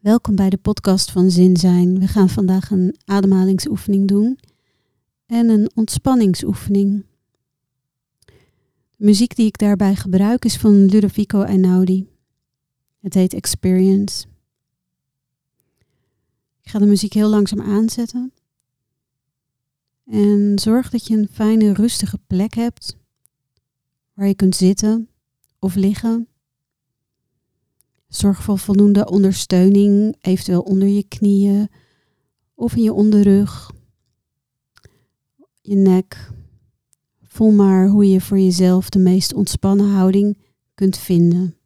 Welkom bij de podcast van Zin Zijn. We gaan vandaag een ademhalingsoefening doen en een ontspanningsoefening. De muziek die ik daarbij gebruik is van Ludovico Einaudi. Het heet Experience. Ik ga de muziek heel langzaam aanzetten. En zorg dat je een fijne, rustige plek hebt waar je kunt zitten of liggen. Zorg voor voldoende ondersteuning, eventueel onder je knieën of in je onderrug, je nek. Voel maar hoe je voor jezelf de meest ontspannen houding kunt vinden.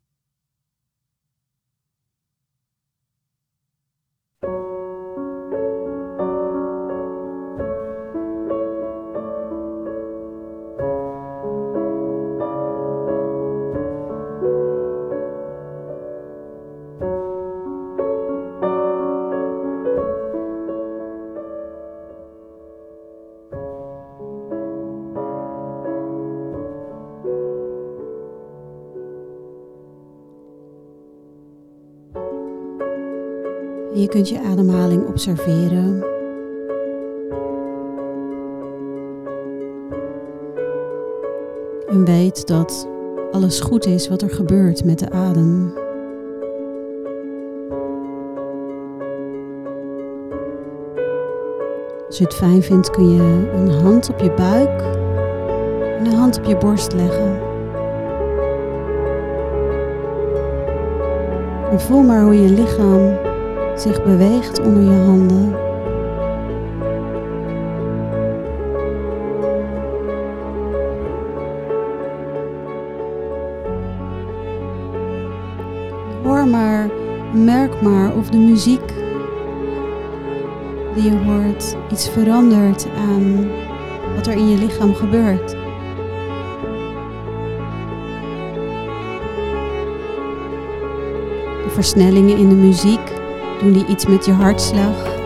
Je kunt je ademhaling observeren. En weet dat alles goed is wat er gebeurt met de adem. Als je het fijn vindt kun je een hand op je buik en een hand op je borst leggen. En voel maar hoe je lichaam zich beweegt onder je handen. Hoor maar, merk maar of de muziek die je hoort iets verandert aan wat er in je lichaam gebeurt. Versnellingen in de muziek doen die iets met je hartslag?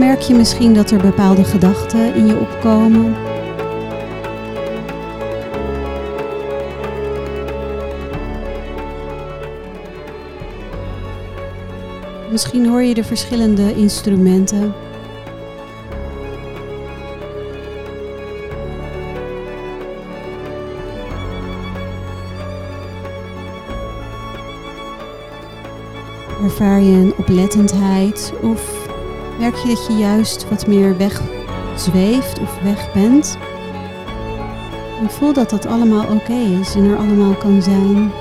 merk je misschien dat er bepaalde gedachten in je opkomen? Misschien hoor je de verschillende instrumenten Ervaar je een oplettendheid of merk je dat je juist wat meer wegzweeft of weg bent? En voel dat dat allemaal oké is en er allemaal kan zijn.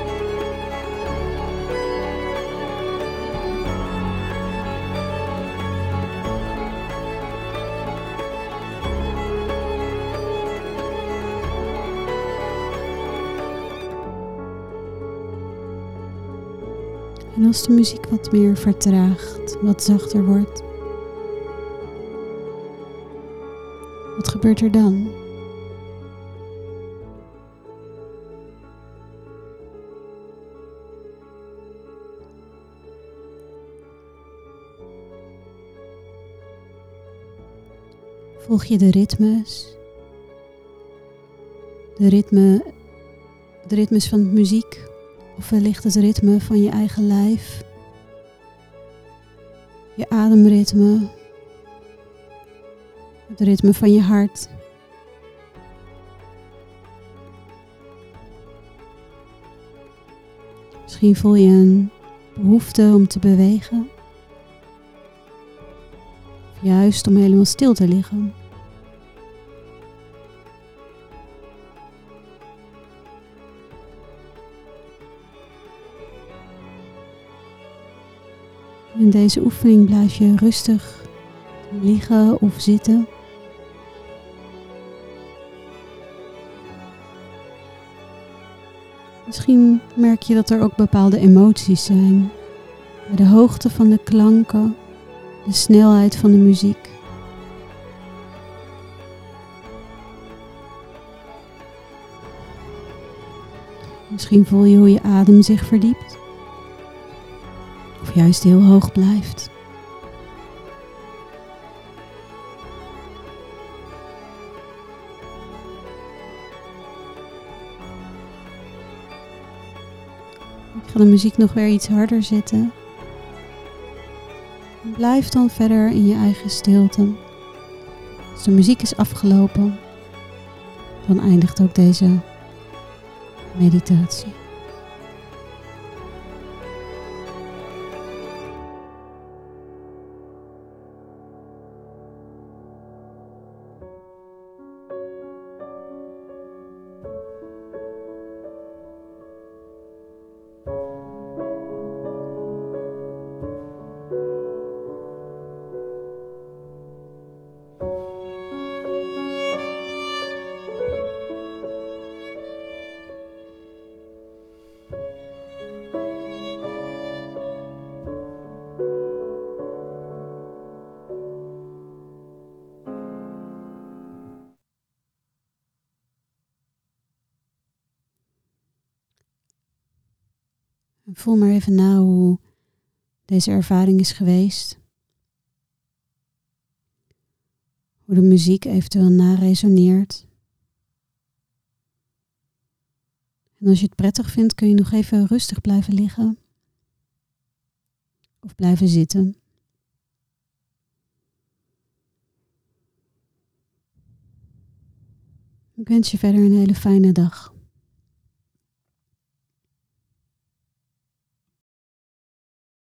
En als de muziek wat meer vertraagt, wat zachter wordt, wat gebeurt er dan? Volg je de ritmes, de, ritme, de ritmes van muziek of wellicht het ritme van je eigen lijf. Je ademritme. Het ritme van je hart. Misschien voel je een behoefte om te bewegen. Of juist om helemaal stil te liggen. In deze oefening blijf je rustig liggen of zitten. Misschien merk je dat er ook bepaalde emoties zijn. Bij de hoogte van de klanken, de snelheid van de muziek. Misschien voel je hoe je adem zich verdiept juist heel hoog blijft. Ik ga de muziek nog weer iets harder zetten. Blijf dan verder in je eigen stilte. Als de muziek is afgelopen, dan eindigt ook deze meditatie. Voel maar even na hoe deze ervaring is geweest. Hoe de muziek eventueel naresoneert. En als je het prettig vindt, kun je nog even rustig blijven liggen. Of blijven zitten. Ik wens je verder een hele fijne dag.